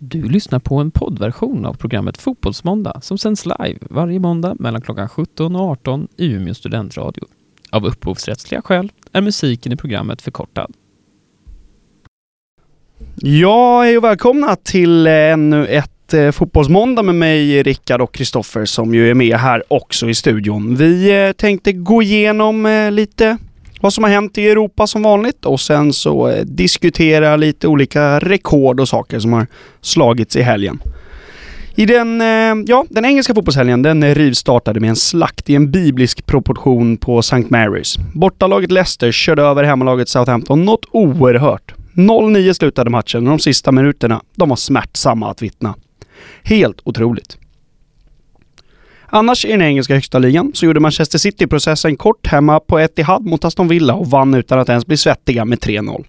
Du lyssnar på en poddversion av programmet Fotbollsmåndag som sänds live varje måndag mellan klockan 17 och 18 i Umeå studentradio. Av upphovsrättsliga skäl är musiken i programmet förkortad. Ja, hej och välkomna till eh, ännu ett eh, Fotbollsmåndag med mig, Rickard och Kristoffer som ju är med här också i studion. Vi eh, tänkte gå igenom lite vad som har hänt i Europa som vanligt och sen så eh, diskutera lite olika rekord och saker som har slagits i helgen. I den, eh, ja, den engelska fotbollshelgen, den rivstartade med en slakt i en biblisk proportion på St. Mary's. Bortalaget Leicester körde över hemmalaget Southampton något oerhört. 0-9 slutade matchen och de sista minuterna, de var smärtsamma att vittna. Helt otroligt. Annars i den engelska högsta ligan så gjorde Manchester City processen kort hemma på Etihad mot Aston Villa och vann utan att ens bli svettiga med 3-0.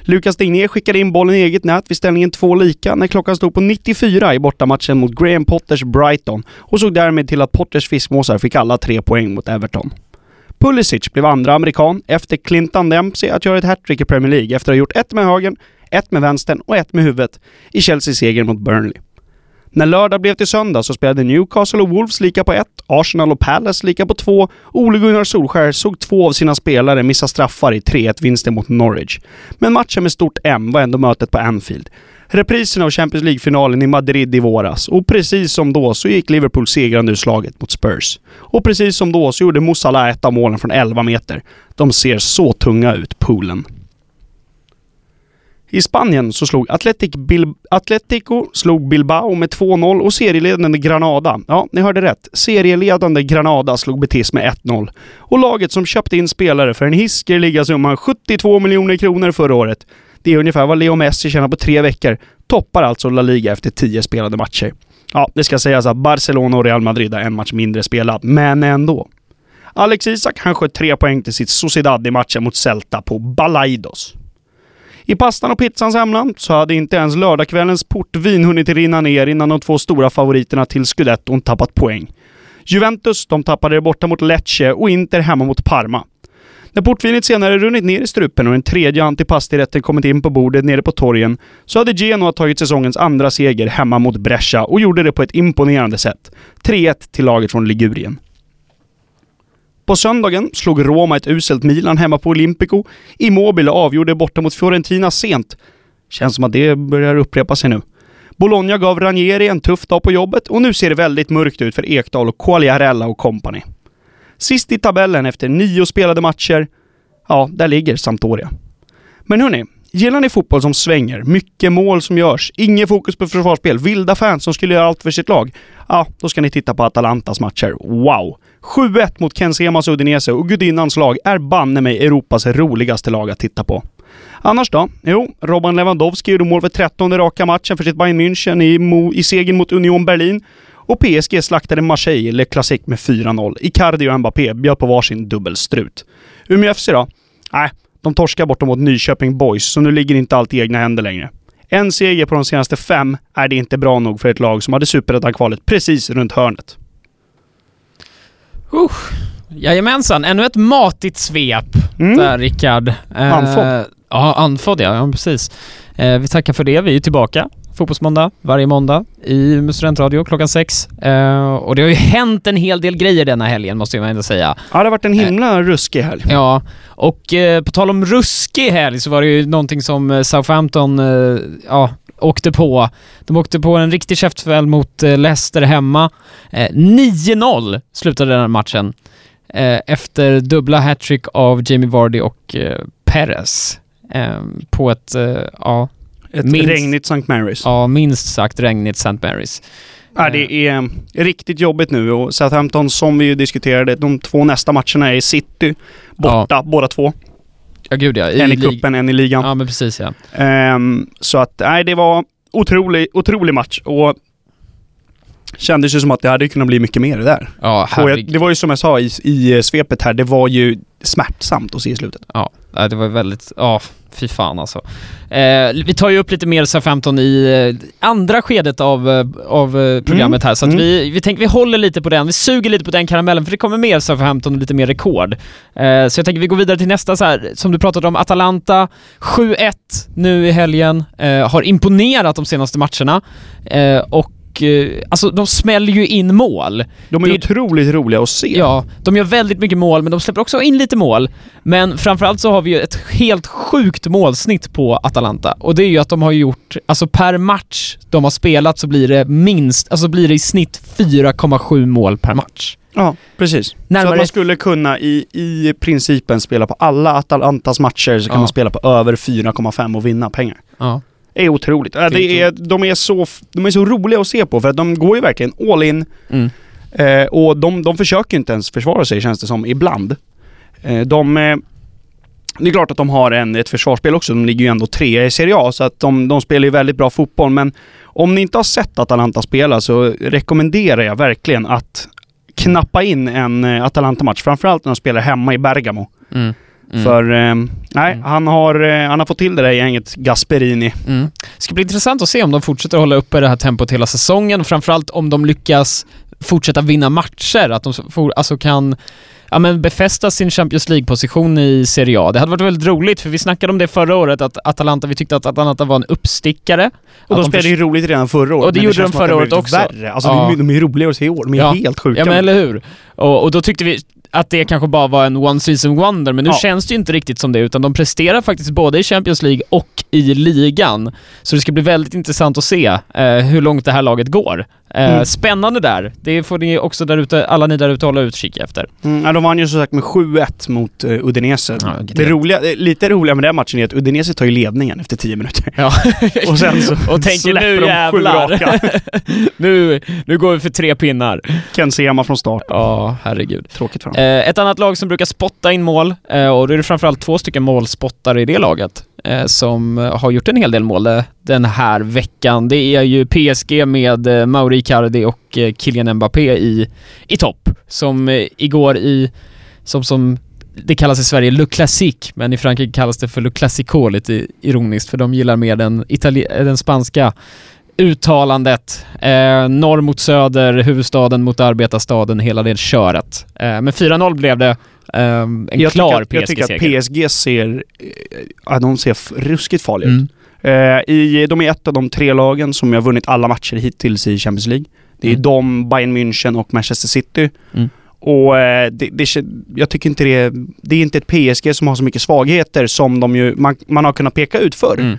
Lukas Digné skickade in bollen i eget nät vid ställningen 2 lika när klockan stod på 94 i bortamatchen mot Graham Potters Brighton och såg därmed till att Potters fiskmåsar fick alla tre poäng mot Everton. Pulisic blev andra amerikan efter Clinton Dempsey att göra ett hattrick i Premier League efter att ha gjort ett med högen, ett med vänstern och ett med huvudet i Chelseas seger mot Burnley. När lördag blev till söndag så spelade Newcastle och Wolves lika på ett, Arsenal och Palace lika på två och Ole Gunnar Solskjær såg två av sina spelare missa straffar i 3-1-vinsten mot Norwich. Men matchen med stort M var ändå mötet på Anfield. Reprisen av Champions League-finalen i Madrid i våras och precis som då så gick Liverpool segrande ur slaget mot Spurs. Och precis som då så gjorde Moussala ett av målen från 11 meter. De ser så tunga ut, poolen. I Spanien så slog Atletic Bil Atletico slog Bilbao med 2-0 och serieledande Granada, ja, ni hörde rätt, serieledande Granada slog Betis med 1-0. Och laget som köpte in spelare för en hiskeliga summa 72 miljoner kronor förra året, det är ungefär vad Leo Messi tjänar på tre veckor, toppar alltså La Liga efter tio spelade matcher. Ja, det ska sägas att Barcelona och Real Madrid har en match mindre spelad, men ändå. Alex Isak han sköt tre poäng till sitt Sociedad i matchen mot Celta på Balaidos. I pastan och pizzans hemland så hade inte ens lördagskvällens portvin hunnit rinna ner innan de två stora favoriterna till scudetton tappat poäng. Juventus, de tappade det borta mot Lecce och Inter hemma mot Parma. När portvinet senare runnit ner i strupen och den tredje antipastirätten kommit in på bordet nere på torgen så hade Genoa tagit säsongens andra seger hemma mot Brescia och gjorde det på ett imponerande sätt. 3-1 till laget från Ligurien. På söndagen slog Roma ett uselt Milan hemma på Olympico. Immobile avgjorde borta mot Fiorentina sent. Känns som att det börjar upprepa sig nu. Bologna gav Ranieri en tuff dag på jobbet och nu ser det väldigt mörkt ut för Ekdal och Quagliarella och company. Sist i tabellen efter nio spelade matcher, ja, där ligger Sampdoria. Men hörni, gillar ni fotboll som svänger, mycket mål som görs, inget fokus på försvarsspel, vilda fans som skulle göra allt för sitt lag? Ja, då ska ni titta på Atalantas matcher. Wow! 7-1 mot Ken Semas Udinese och gudinnans lag är banne mig Europas roligaste lag att titta på. Annars då? Jo, Robban Lewandowski gjorde mål för 13 raka matchen för sitt Bayern München i, mo- i segern mot Union Berlin. Och PSG slaktade Marseille i Le Classique med 4-0. Icardi och Mbappé bjöd på varsin dubbelstrut. Umeå FC då? Nej, de torskar borta mot Nyköping Boys, så nu ligger inte allt i egna händer längre. En seger på de senaste fem är det inte bra nog för ett lag som hade superettan-kvalet precis runt hörnet. Uh, jajamensan, ännu ett matigt svep Mm. där Rickard. Eh, Andfådd. Ja, andfådd ja, ja precis. Eh, vi tackar för det, vi är tillbaka. Fotbollsmåndag varje måndag i studentradio klockan sex. Eh, och det har ju hänt en hel del grejer denna helgen måste jag ändå säga. Ja, det har varit en himla ruskig helg. Ja, och eh, på tal om ruskig helg så var det ju någonting som eh, Southampton, eh, ja, åkte på. De åkte på en riktig käftsmäll mot eh, Leicester hemma. Eh, 9-0 slutade den här matchen. Eh, efter dubbla hattrick av Jamie Vardy och eh, Perez. Eh, på ett, eh, ja, Ett Minst- regnigt St. Mary's. ja, minst sagt regnigt St. Marys. Ja, det är eh, riktigt jobbigt nu och Southampton, som vi ju diskuterade, de två nästa matcherna är i City, borta båda två. Ja, gud ja. en i cupen, en i ligan. Ja, men precis ja. Ehm, så att, nej, det var otrolig, otrolig match och Kändes ju som att det hade kunnat bli mycket mer där. Ja, Och jag, det var ju som jag sa i, i svepet här, det var ju smärtsamt att se i slutet. Ja, det var väldigt, ja, fy fan alltså. Eh, vi tar ju upp lite mer SA-15 i eh, andra skedet av, eh, av eh, programmet här, så att Mm. vi, vi tänker vi håller lite på den, vi suger lite på den karamellen, för det kommer mer SA-15 och lite mer rekord. Eh, så jag tänker vi går vidare till nästa så här, som du pratade om, Atalanta, 7-1 nu i helgen, eh, har imponerat de senaste matcherna, eh, och eh, Alltså de smäller ju in mål. De är Det- otroligt roliga att se. Ja, de gör väldigt mycket mål, men de släpper också in lite mål. Men framförallt så har vi ju ett helt sjukt målsnitt på Atalanta. Och det är ju att de har gjort, alltså per match de har spelat så blir det minst, alltså blir det i snitt 4,7 mål per match. Ja, precis. Så Närmare- att man skulle kunna i, i principen spela på alla Atalantas matcher så kan Ja. man spela på över 4,5 och vinna pengar. Ja. Är otroligt. Ja, Det är, de, är så, de är så roliga att se på för att de går ju verkligen all in Mm. eh, och de, de försöker inte ens försvara sig känns det som ibland. Eh, de... Eh, det är klart att de har en, ett försvarsspel också. De ligger ju ändå trea i Serie A så att de, de spelar ju väldigt bra fotboll men om ni inte har sett Atalanta spela så rekommenderar jag verkligen att knappa in en eh, Atalanta-match. Framförallt när de spelar hemma i Bergamo. Mm. Mm. För, eh, nej, Mm. han, har, eh, han har fått till det där gänget Gasperini. Mm. Det ska bli intressant att se om de fortsätter hålla uppe det här tempot hela säsongen, framförallt om de lyckas fortsätta vinna matcher, att de får, alltså kan ja, men befästa sin Champions League-position i Serie A. Det hade varit väldigt roligt, för vi snackade om det förra året, att Atalanta, vi tyckte att Atalanta var en uppstickare. Och de spelade ju roligt redan förra året. Och det men gjorde de förra året också. Värre. Alltså Ja. de, är- de är ju roliga att se i år. De är Ja. helt sjuka. Ja men eller hur? Och, och då tyckte vi att det kanske bara var en one season wonder, men nu Ja. känns det ju inte riktigt som det, utan de presterar faktiskt både i Champions League och i ligan. Så det ska bli väldigt intressant att se eh, hur långt det här laget går. Eh, Mm. Spännande där. Det får ni också där ute, alla ni där ute hålla utkik efter. Mm, ja, de vann ju som sagt med 7-1 mot uh, Udinese. Ja, det roliga, eh, lite roliga med den matchen är att Udinese tar ju ledningen efter 10 minuter. Ja. Och sen så och tänker nu jävlar. nu, nu går vi för tre pinnar. Ken Sema från start. Ja, herregud. Tråkigt för dem. Eh, ett annat lag som brukar spotta in mål, eh, och då är det framförallt två stycken målspottare i det laget, Eh, som eh, har gjort en hel del mål eh, den här veckan. Det är ju PSG med Mauri Icardi och Kylian Mbappé i, i topp, som igår i, som, som det kallas i Sverige Le Classique, men i Frankrike kallas det för Le Classico, lite ironiskt, för de gillar mer den, itali- den spanska uttalandet. Eh, norr mot söder, huvudstaden mot arbetarstaden, hela det köret. Eh, men 4-0 blev det. Eh, en jag klar att- Jag tycker PSG-seger. att PSG ser... eh, de ser ruskigt farliga ut. Mm. Eh, i, de är ett av de tre lagen som har vunnit alla matcher hittills i Champions League. Det är Mm. de, Bayern München och Manchester City. Mm. Och eh, det, det, jag tycker inte det är... Det är inte ett PSG som har så mycket svagheter som de ju, man, man har kunnat peka ut förr. Mm.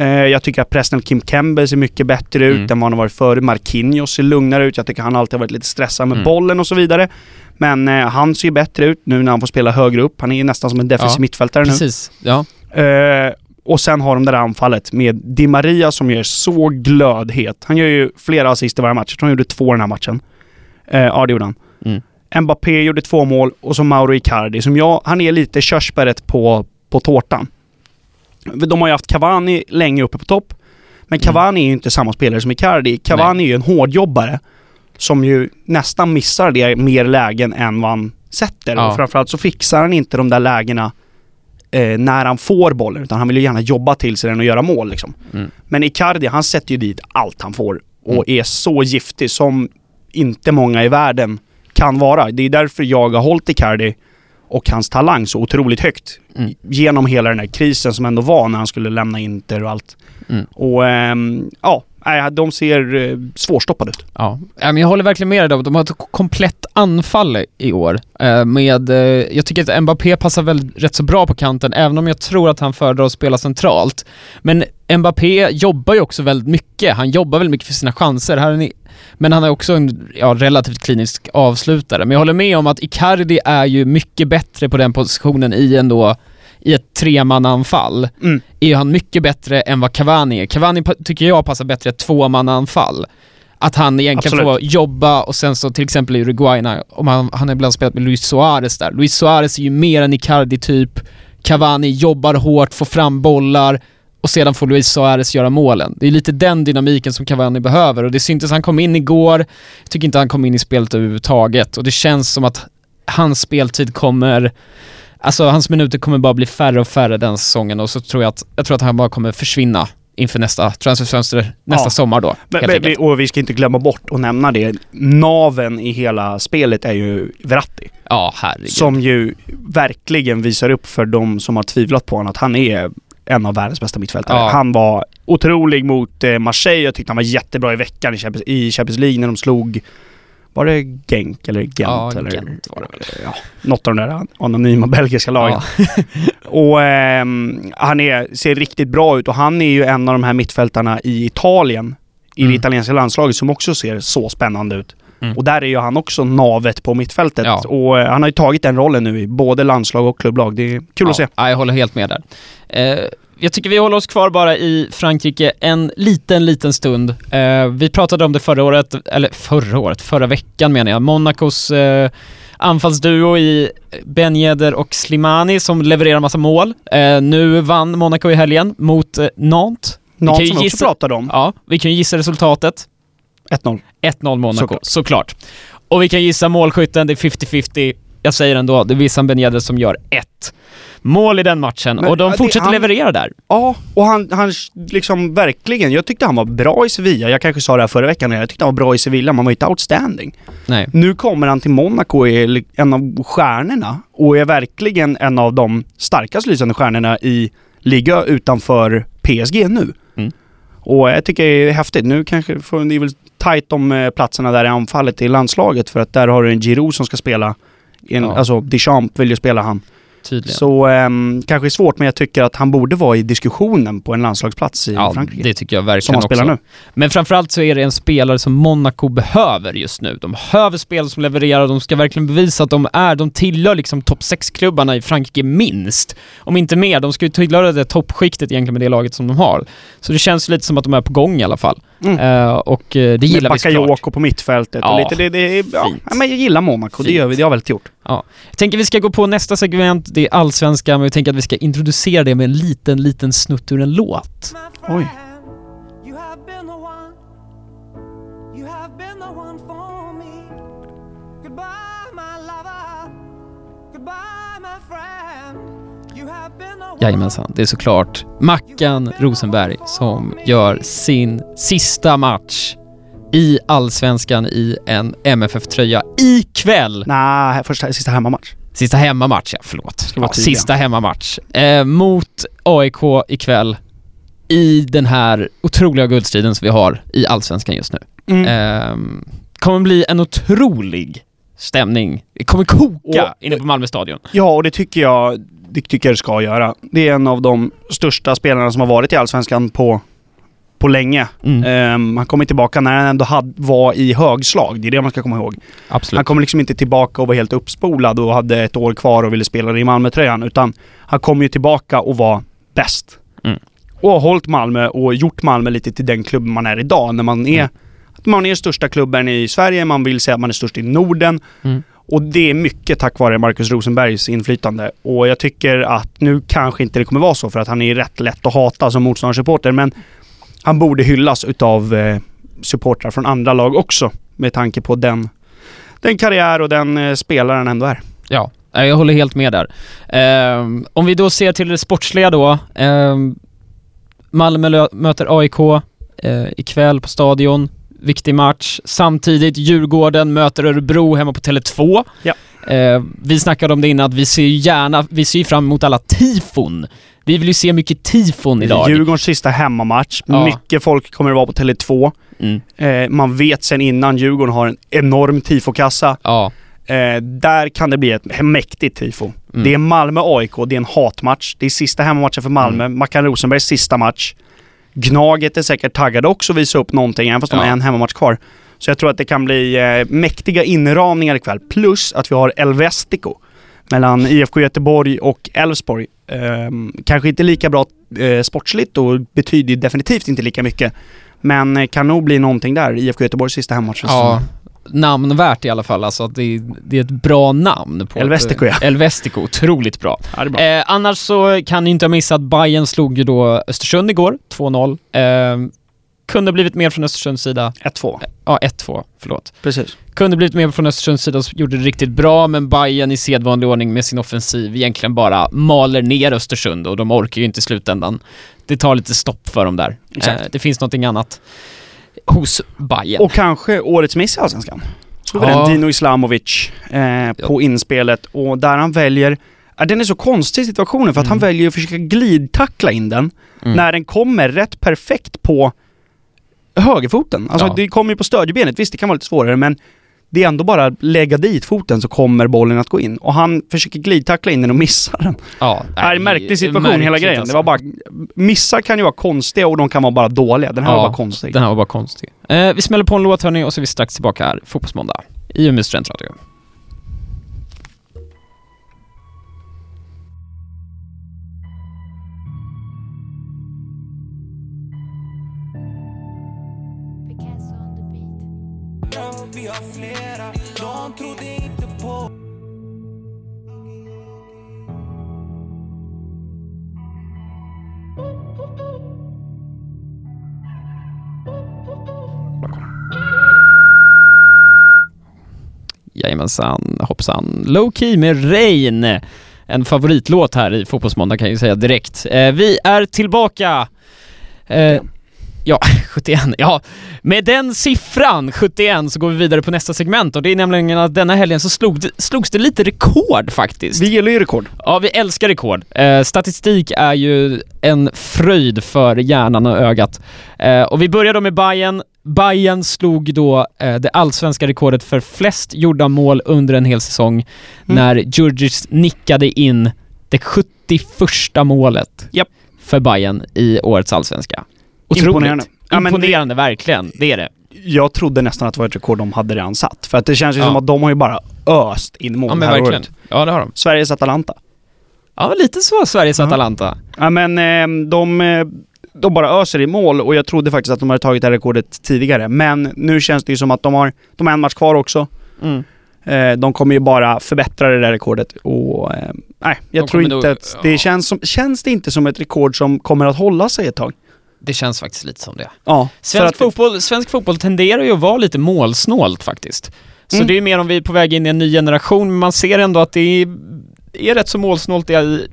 Eh, jag tycker att Presnel Kim Kembe ser mycket bättre ut Mm. än vad han har varit förr. Marquinhos ser lugnare ut. Jag tycker han alltid har varit lite stressad med Mm. bollen och så vidare. Men eh, han ser ju bättre ut nu när han får spela högre upp. Han är ju nästan som en defensiv Ja, mittfältare nu. Precis, ja. Eh, och sen har de det där anfallet med Di Maria som är så glödhet. Han gör ju flera assist i varje match. Jag tror han gjorde två den här matchen. Eh, ja, det gjorde han. Mm. Mbappé gjorde två mål och så Mauro Icardi som jag, han är lite körsbäret på, på tårtan. De har ju haft Cavani länge uppe på topp. Men Mm. Cavani är ju inte samma spelare som Icardi. Cavani är ju en hårdjobbare som ju nästan missar det mer lägen än vad han sätter. Ja. Och framförallt så fixar han inte de där lägena eh, när han får bollen, utan han vill ju gärna jobba till sig den och göra mål liksom. Mm. Men Icardi, han sätter ju dit allt han får och Mm. är så giftig som inte många i världen kan vara. Det är därför jag har hållit Icardi och hans talang så otroligt högt. Mm. Genom hela den här krisen som ändå var när han skulle lämna Inter och allt. Mm. Och ehm, ja, nej, de ser eh, svårstoppade ut. Ja, men jag håller verkligen med dig David. De har ett komplett anfall i år. Eh, med, eh, jag tycker att Mbappé passar väl rätt så bra på kanten, även om jag tror att han föredrar att spela centralt. Men Mbappé jobbar ju också väldigt mycket. Han jobbar väldigt mycket för sina chanser. Men han är också en ja, relativt klinisk avslutare. Men jag håller med om att Icardi är ju mycket bättre på den positionen i ändå i ett tremannaanfall Mm. är han mycket bättre än vad Cavani är. Cavani tycker jag passar bättre i ett tvåmannaanfall. Att han egentligen Absolut. får jobba och sen så till exempel i Uruguay, när, om han, han har ibland spelat med Luis Suarez där. Luis Suarez är ju mer en Icardi-typ. Cavani jobbar hårt, får fram bollar och sedan får Luis Suarez göra målen. Det är lite den dynamiken som Cavani behöver och det syntes han kom in igår. Jag tycker inte han kom in i spelet överhuvudtaget och det känns som att hans speltid kommer Alltså hans minuter kommer bara bli färre och färre den säsongen och så tror jag att, jag tror att han bara kommer försvinna inför nästa transferfönster nästa Ja. sommar då. Men, men, och vi ska inte glömma bort att nämna det. Naven i hela spelet är ju Verratti. ja, herregud. Som ju verkligen visar upp för de som har tvivlat på honom att han är en av världens bästa mittfältare. Ja. Han var otrolig mot eh, Marseille. Jag tyckte han var jättebra i veckan i Champions, i Champions League när de slog... Var det Genk eller Gent? Ja, eller, Gent var det väl. Ja, något av de där anonyma belgiska lagen. Ja. Och ehm, han är, ser riktigt bra ut och han är ju en av de här mittfältarna i Italien, i Mm. det italienska landslaget, som också ser så spännande ut. Mm. Och där är ju han också navet på mittfältet. Ja. Och eh, han har ju tagit den rollen nu i både landslag och klubblag. Det är kul att se. Ja, jag håller helt med där. Eh, jag tycker vi håller oss kvar bara i Frankrike en liten, liten stund. Eh, vi pratade om det förra året, eller förra året, förra veckan menar jag. Monacos eh, anfallsduo i Ben Yedder och Slimani som levererar massa mål. Eh, nu vann Monaco i helgen mot eh, Nantes. Ju som vi också pratade om. Ja, vi kan ju gissa resultatet. 1-0. 1-0 Monaco, Såklart. såklart. Och vi kan gissa målskytten, det är 50-50. Jag säger ändå, det är Wissam Ben Yedder som gör ett mål i den matchen. Men, och de ja, det- fortsätter han- leverera där. Ja, och han, han liksom verkligen, jag tyckte han var bra i Sevilla. Jag kanske sa det här förra veckan, jag tyckte han var bra i Sevilla, men han var inte outstanding. Nej. Nu kommer han till Monaco och är en av stjärnorna och är verkligen en av de starkast lysande stjärnorna i liga utanför PSG nu. Mm. Och jag tycker det är häftigt. Nu kanske får ni väl tajt om eh, platserna där i anfallet i landslaget för att där har du en Giroud som ska spela. En, Ja. Alltså Deschamps vill ju spela han. Tydligen. Så ehm, kanske är svårt men jag tycker att han borde vara i diskussionen på en landslagsplats i ja, Frankrike. det tycker jag som verkligen han spelar också. nu. Men framförallt så är det en spelare som Monaco behöver just nu. De behöver spelare som levererar de ska verkligen bevisa att de är, de tillhör liksom topp 6-klubbarna i Frankrike minst. Om inte mer, de ska ju tillhöra det toppskiktet egentligen med det laget som de har. Så det känns lite som att de är på gång i alla fall. Mm. Eh, och eh, det gillar vi såklart. Bakayoko på mittfältet Ja, och lite det, det ja, ja, men jag gillar Monaco, det gör vi, det har vi alltid gjort. Jag tänker vi ska gå på nästa segment, det är allsvenska, men vi tänker att vi ska introducera det med en liten, liten snutt ur en låt. Oj. Jajamensan, det är såklart Mackan Rosenberg som gör sin sista match i Allsvenskan i en MFF-tröja ikväll. Nej, första, sista hemmamatch. Sista hemmamatch, ja förlåt. Ja, sista hemmamatch. Eh, mot AIK ikväll i den här otroliga guldstriden som vi har i Allsvenskan just nu. Mm. Ehm, kommer bli en otrolig stämning. Det kommer koka Och- inne på Malmö stadion. Ja, och det tycker jag det tycker jag det ska göra. Det är en av de största spelarna som har varit i Allsvenskan på, på länge. Mm. Ehm, han kommer tillbaka när han ändå had, var i högslag. Det är det man ska komma ihåg. Absolut. Han kommer liksom inte tillbaka och var helt uppspolad och hade ett år kvar och ville spela i Malmötröjan. Utan han kom ju tillbaka och var bäst. Mm. Och har hållit Malmö och gjort Malmö lite till den klubb man är idag. När man är, Mm. Man är största klubben i Sverige, man vill säga att man är störst i Norden. Mm. Och det är mycket tack vare Marcus Rosenbergs inflytande. Och jag tycker att nu kanske inte det kommer vara så för att han är rätt lätt att hata som motståndarsupporter. Men han borde hyllas utav eh, supportrar från andra lag också. Med tanke på den, den karriär och den eh, spelaren ändå är. Ja, nej, jag håller helt med där. Ehm, om vi då ser till det sportsliga då. ehm, Malmö möter AIK uh, ikväll på Stadion. Viktig match. Samtidigt Djurgården möter Örebro hemma på Tele2. Ja. Eh, vi snackade om det innan att vi ser ju gärna, vi ser fram emot alla tifon. Vi vill ju se mycket tifon idag. Djurgårdens sista hemmamatch. Ja. Mycket folk kommer att vara på Tele2. Mm. Eh, man vet sen innan Djurgården har en enorm tifokassa. Ja. Eh, där kan det bli ett mäktigt tifo. Mm. Det är Malmö-AIK, det är en hatmatch. Det är sista hemmamatchen för Malmö. Mm. Mackan Rosenbergs sista match. Gnaget är säkert taggade också att visa upp någonting, även fast de Ja. har en hemmamatch kvar. Så jag tror att det kan bli eh, mäktiga inramningar ikväll. Plus att vi har El Vestico mellan IFK Göteborg och Elfsborg. Ehm, kanske inte lika bra eh, sportsligt och betyder definitivt inte lika mycket. Men eh, kan nog bli någonting där, IFK Göteborgs sista hemmamatch. ja. Namnvärt i alla fall. Alltså att det, det är ett bra namn. På El Vestico, ja. El Vestico, otroligt bra. Ja, bra. Eh, annars så kan ni inte ha missat, Bayern slog ju då Östersund igår, 2-0. Eh, kunde blivit mer från Östersunds sida. 1-2. Ja, 1-2, förlåt. Precis. Kunde blivit mer från Östersunds sida och gjorde det riktigt bra, men Bayern i sedvanlig ordning med sin offensiv egentligen bara maler ner Östersund och de orkar ju inte i slutändan. Det tar lite stopp för dem där. Exakt. Eh, det finns någonting annat hos Bayern. Och kanske årets miss i Allsvenskan. Vi Ja. den? Dino Islamovic eh, på inspelet och där han väljer Ja, den är så konstig situationen för att han Mm. väljer att försöka glidtackla in den Mm. när den kommer rätt perfekt på högerfoten. Alltså Ja. det kommer ju på stödjebenet, visst det kan vara lite svårare men det är ändå bara att lägga dit foten så kommer bollen att gå in. Och han försöker glidtackla in den och missar den. Ja, Det är en märklig situation hela märkligt grejen. alltså. Det var bara, missar kan ju vara konstiga och de kan vara bara dåliga. Den här Ja, var bara konstig. Den här var bara konstig. Eh, vi smäller på en låt hörni och så är vi strax tillbaka här, Fotbollsmåndag, i Umeå studentradio. Vi har flera, de trodde inte på Jajamensan, hoppsan. Low Key med Rain. En favoritlåt här i Fotbollsmåndag kan jag ju säga direkt. Eh, vi är tillbaka. Eh, ja, 71. Ja, med den siffran, 71, så går vi vidare på nästa segment och det är nämligen att denna helgen så slog slogs det lite rekord faktiskt. Vi gillar ju rekord. Ja, vi älskar rekord. Eh, statistik är ju en fröjd för hjärnan och ögat. Eh, och vi börjar då med Bayern. Bayern slog då eh, det allsvenska rekordet för flest gjorda mål under en hel säsong när Djurdjic nickade in det 71 målet Japp. för Bayern i årets allsvenska. Otroligt. Imponerande. Ja, men det- Imponerande, verkligen. Det är det. Jag trodde nästan att det var ett rekord de hade redan satt. För att det känns ju Ja. som att de har ju bara öst in mål Ja, men här verkligen. året. Ja, det har de. Sveriges Atalanta. Ja, lite så, Sveriges Ja. Atalanta. Ja men eh, de, eh, de bara öser i mål och jag trodde faktiskt att de hade tagit det här rekordet tidigare. Men nu känns det ju som att de har, de har en match kvar också. Mm. Eh, de kommer ju bara förbättra det där rekordet och eh, nej, jag De tror inte nog- att det ja. känns som, känns det inte som ett rekord som kommer att hålla sig ett tag? Det känns faktiskt lite som det. Ja. Svensk, att- fotboll, svensk fotboll tenderar ju att vara lite målsnålt faktiskt. Så Mm. det är mer om vi är på väg in i en ny generation, men man ser ändå att det är, är rätt så målsnålt i,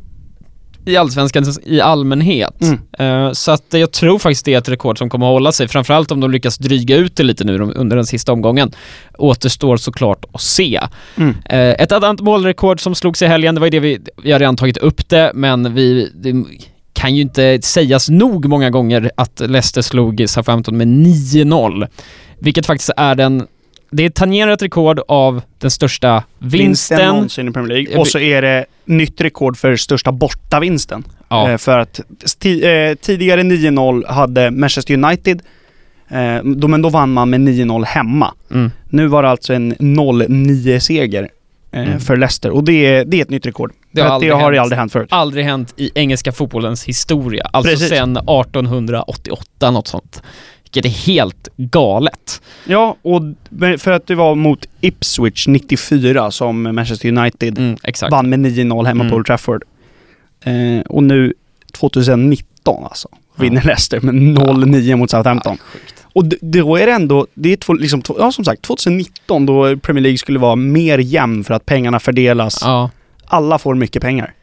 i allsvenskan i allmänhet. Mm. Eh, så att jag tror faktiskt det är ett rekord som kommer att hålla sig, framförallt om de lyckas dryga ut det lite nu de- under den sista omgången. Återstår såklart att se. Mm. Eh, ett annat målrekord som slogs i helgen, det var ju det vi, vi har redan tagit upp det, men vi, det kan ju inte sägas nog många gånger att Leicester slog Southampton med 9-0. Vilket faktiskt är den, det tangerar ett rekord av den största vinsten. någonsin i Premier League. Jag Och så är det nytt rekord för största bortavinsten. Ja, Eh, för att eh, tidigare 9-0 hade Manchester United, eh, då, men då vann man med 9-0 hemma. mm. Nu var det alltså en 0-9-seger eh, Mm. för Leicester och det är, det är ett nytt rekord. Det har det har aldrig hänt förut. aldrig hänt i engelska fotbollens historia. Alltså Precis. sedan 1888, något sånt. Vilket är helt galet. Ja, och för att det var mot Ipswich 94 som Manchester United Mm, vann med 9-0 hemma Mm. på Old Trafford. Eh, och nu 2019 alltså, vinner Leicester med 0-9 mot Southampton. Ja, sjukt. Och då är det ändå, det är två, liksom, ja som sagt 2019 då Premier League skulle vara mer jämn för att pengarna fördelas. Ja, Alla får mycket pengar.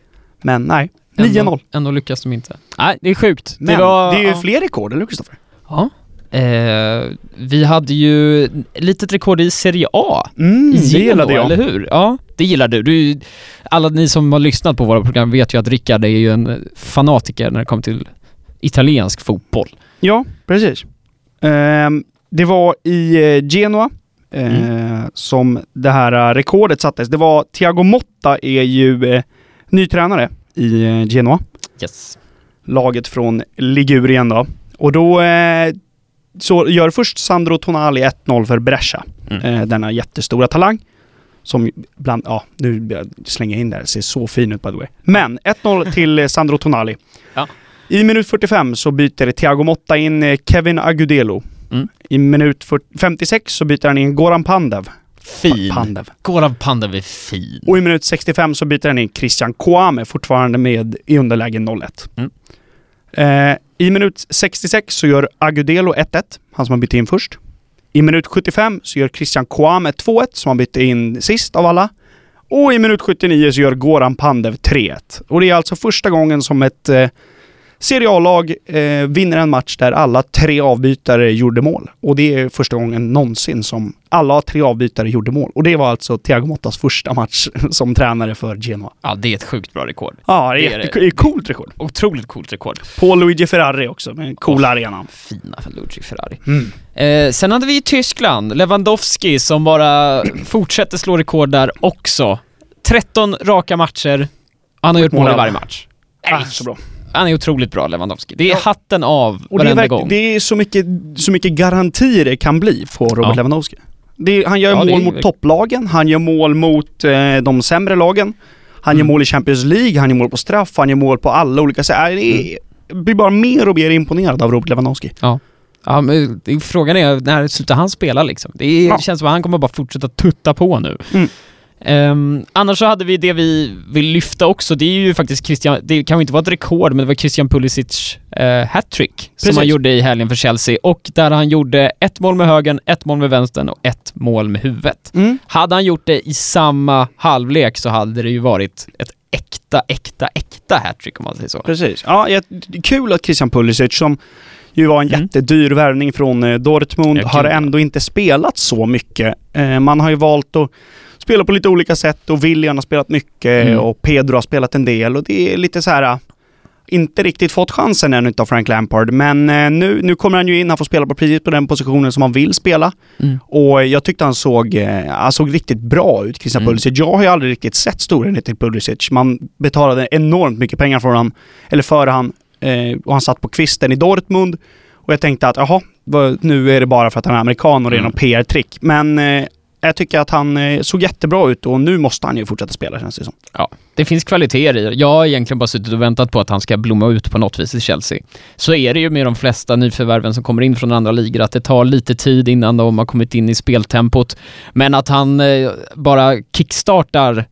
Men nej, ändå, 9-0. ändå lyckas de inte. Nej, det är sjukt. Men det, var, det är ju ja. fler rekord, eller Kristoffer? Ja. Eh, vi hade ju litet rekord i Serie A. Mm, I det Genoa, gillade jag. eller hur? Ja, det gillar du. du. Alla ni som har lyssnat på våra program vet ju att Rickard är ju en fanatiker när det kommer till italiensk fotboll. Ja, precis. Ehm, det var i eh, Genoa eh, Mm. som det här eh, rekordet sattes. Det var Thiago Motta är ju ny tränare i Genoa. Yes. Laget från Ligurien då. Och då så gör först Sandro Tonali 1-0 för Brescia. Mm. Denna jättestora talang. Som bland, ja nu slänger jag in där, ser så fin ut by the way. Men 1-0 till Sandro Tonali. Ja. I minut 45 så byter Thiago Motta in eh, Kevin Agudelo. Mm. I minut 40 56 så byter han in Goran Pandev. Fin. Pandev. Goran Pandev är fin. Och i minut 65 så byter han in Christian Kouame, fortfarande med i underläge 0-1. Mm. Eh, I minut 66 så gör Agudelo 1-1, han som har bytt in först. I minut 75 så gör Christian Kouame 2-1, som han bytte in sist av alla. Och i minut 79 så gör Goran Pandev 3-1. Och det är alltså första gången som ett eh, Serie A-lag eh, vinner en match där alla tre avbytare gjorde mål. Och det är första gången någonsin som alla tre avbytare gjorde mål. Och det var alltså Thiago Mottas första match som tränare för Genoa. Ja, det är ett sjukt bra rekord. Ja, det är, det är ett coolt rekord. Otroligt coolt rekord. På Luigi Ferrari också, med en cool Åh. arena. Fina för Luigi Ferrari. Mm. Eh, sen hade vi Tyskland, Lewandowski som bara fortsätter slå rekord där också. 13 raka matcher. Han har gjort mål i varje match. Ah, så bra. Han är otroligt bra, Lewandowski. Det är Ja. hatten av Och det är, varenda gång. det är så mycket, så mycket garantier det kan bli på Robert Ja. Lewandowski. Är, han gör Ja, mål är- mot topplagen, han gör mål mot eh, de sämre lagen. Han gör Mm. mål i Champions League, han gör mål på straff, han gör mål på alla olika sätt. Det är, jag blir bara mer och mer imponerad av Robert Lewandowski. Ja, men det, frågan är när slutar han spela liksom? Det är, Ja. känns som att han kommer bara fortsätta tutta på nu. Mm. Ehm, annars så hade vi det vi vill lyfta också, det är ju faktiskt Christian, det kan ju inte vara ett rekord, men det var Christian Pulisic uh, hattrick som han gjorde i helgen för Chelsea och där han gjorde ett mål med högen, ett mål med vänstern och ett mål med huvudet. Mm. Hade han gjort det i samma halvlek så hade det ju varit ett äkta, äkta, äkta hattrick om man säger så. Precis. Ja, kul att Christian Pulisic som ju var en Mm. jättedyr värvning från eh, Dortmund, har ändå inte spelat så mycket. Eh, man har ju valt att spela på lite olika sätt och William har spelat mycket Mm. och Pedro har spelat en del och det är lite så här äh, inte riktigt fått chansen än utav Frank Lampard, men eh, nu, nu kommer han ju in, han får spela på precis på den positionen som han vill spela. Mm. Och jag tyckte han såg, eh, han såg riktigt bra ut, Christian Mm. Pulisic. Jag har ju aldrig riktigt sett storheten till Pulisic. Man betalade enormt mycket pengar för honom, eller för han, och han satt på kvisten i Dortmund. Och jag tänkte att jaha, nu är det bara för att han är amerikan och det är Mm. någon PR-trick. Men jag tycker att han eh, såg jättebra ut och nu måste han ju fortsätta spela känns det som. Ja, det finns kvaliteter i det. Jag har egentligen bara suttit och väntat på att han ska blomma ut på något vis i Chelsea. Så är det ju med de flesta nyförvärven som kommer in från andra ligor, att det tar lite tid innan de har kommit in i speltempot. Men att han eh, bara kickstartar,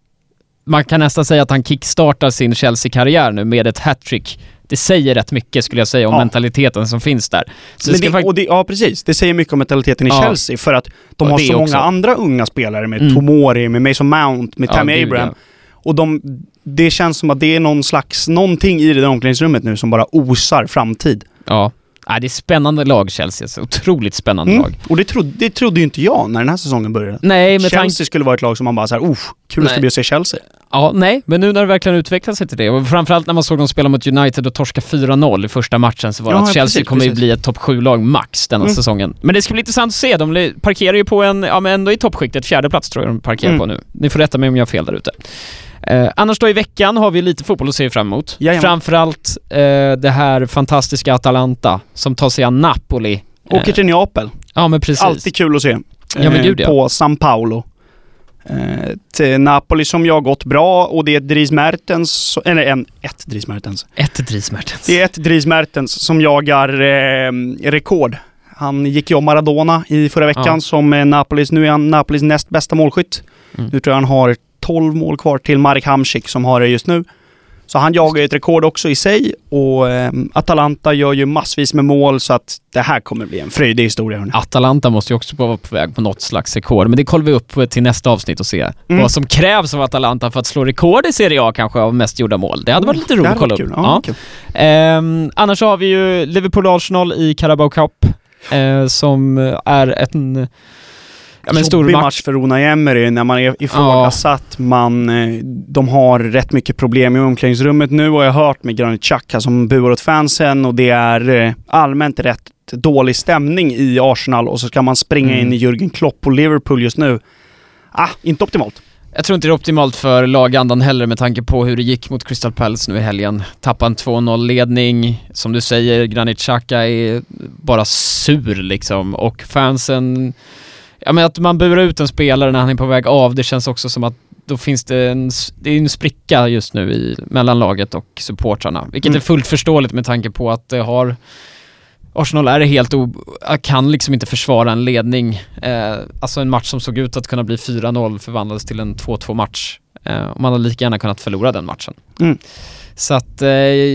man kan nästan säga att han kickstartar sin Chelsea-karriär nu med ett hattrick. Det säger rätt mycket skulle jag säga om Ja. mentaliteten som finns där. Det det, det, ja precis, det säger mycket om mentaliteten i Ja. Chelsea för att de har så också. många andra unga spelare med Mm. Tomori, med Mason Mount, med Tammy gud, Abraham. Och de, det känns som att det är någon slags, någonting i det där omklädningsrummet nu som bara osar framtid. Ja. Nej, det är spännande lag Chelsea, alltså. otroligt spännande Mm. lag. Och det trodde, det trodde ju inte jag när den här säsongen började. Nej, tanke Chelsea skulle vara ett lag som man bara såhär, oh, kul det ska bli att se Chelsea. Ja, nej, men nu när det verkligen utvecklat sig till det och framförallt när man såg dem spela mot United och torska 4-0 i första matchen så var det Ja, att Chelsea precis, kommer ju bli ett topp 7-lag max denna Mm. säsongen. Men det ska bli intressant att se. De parkerar ju på en, ja men ändå i toppskiktet, fjärde plats tror jag de parkerar Mm. på nu. Ni får rätta mig om jag har fel där ute. Eh, annars då i veckan har vi lite fotboll att se fram emot. Jajamän. Framförallt eh, det här fantastiska Atalanta som tar sig an Napoli. Åker Eh, till Neapel. Ja men precis. Alltid kul att se. Ja, men Eh, gud, ja. På San Paolo. Eh, till Napoli som jag har gått bra och det är Dries Mertens, eller en, ett Dries Mertens. Ett Dries Mertens. Det är ett Dries Mertens som jagar eh, rekord. Han gick ju om Maradona i förra veckan Ja. som Napolis, nu är han Napolis näst bästa målskytt. Mm. Nu tror jag han har 12 mål kvar till Marek Hamsik som har det just nu. Så han jagar ju ett rekord också i sig och eh, Atalanta gör ju massvis med mål så att det här kommer bli en fröjdig historia. hörni. Atalanta måste ju också vara på väg på något slags rekord, men det kollar vi upp till nästa avsnitt och se Mm. vad som krävs av Atalanta för att slå rekord i Serie A kanske av mest gjorda mål. Det hade varit lite Det roligt att kolla upp. kul. Ja, kul. Ehm, annars har vi ju Liverpool-Arsenal i Carabao Cup, eh, som är en, ja, men Jobbig match. match för Unai Emery när man är ifrågasatt. Man, eh, de har rätt mycket problem i omklädningsrummet nu och jag har hört med Granit Xhaka som buar åt fansen och det är eh, allmänt rätt dålig stämning i Arsenal och så ska man springa Mm. in i Jürgen Klopp och Liverpool just nu. Ah, inte optimalt. Jag tror inte det är optimalt för lagandan heller med tanke på hur det gick mot Crystal Palace nu i helgen. Tappa en 2-0-ledning, som du säger, Granit Xhaka är bara sur liksom och fansen... Ja men att man burar ut en spelare när han är på väg av, det känns också som att då finns det en, det är en spricka just nu i, mellan laget och supportrarna. Vilket Mm. är fullt förståeligt med tanke på att det har Arsenal är helt o... kan liksom inte försvara en ledning. Eh, alltså en match som såg ut att kunna bli 4-0 förvandlades till en 2-2 match. Eh, och man hade lika gärna kunnat förlora den matchen. Mm. Så att eh,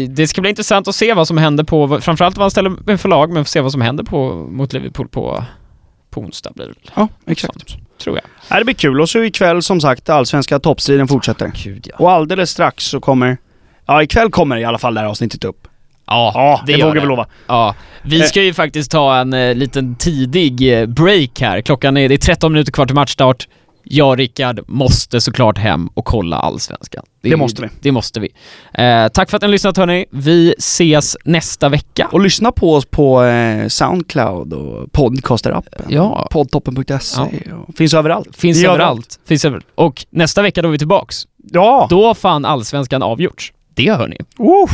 det ska bli intressant att se vad som händer på, framförallt vad han ställer för lag, men se vad som händer på, mot Liverpool på, på onsdag blir det Ja, exakt. tror jag. Ja, det blir kul. Och så ikväll som sagt, allsvenska toppstriden fortsätter. Gud ja. Och alldeles strax så kommer... Ja, ikväll kommer i alla fall det här avsnittet upp. Ja, Ja, det, gör vågar vi lova. Ja, vi ska ju faktiskt ta en eh, liten tidig eh, break här. Klockan är, det är 13 minuter kvar till matchstart. Jag och Rickard måste såklart hem och kolla Allsvenskan. Det ju- måste vi. Det måste vi. Eh, tack för att ni har lyssnat hörni. Vi ses nästa vecka. Och lyssna på oss på eh, Soundcloud och Podcaster-appen. Ja. Poddtoppen.se. och Finns överallt. Finns gör överallt. Finns överallt. Och nästa vecka då är vi tillbaks. Ja! Då fan Allsvenskan avgjorts. Det hör ni. Uff.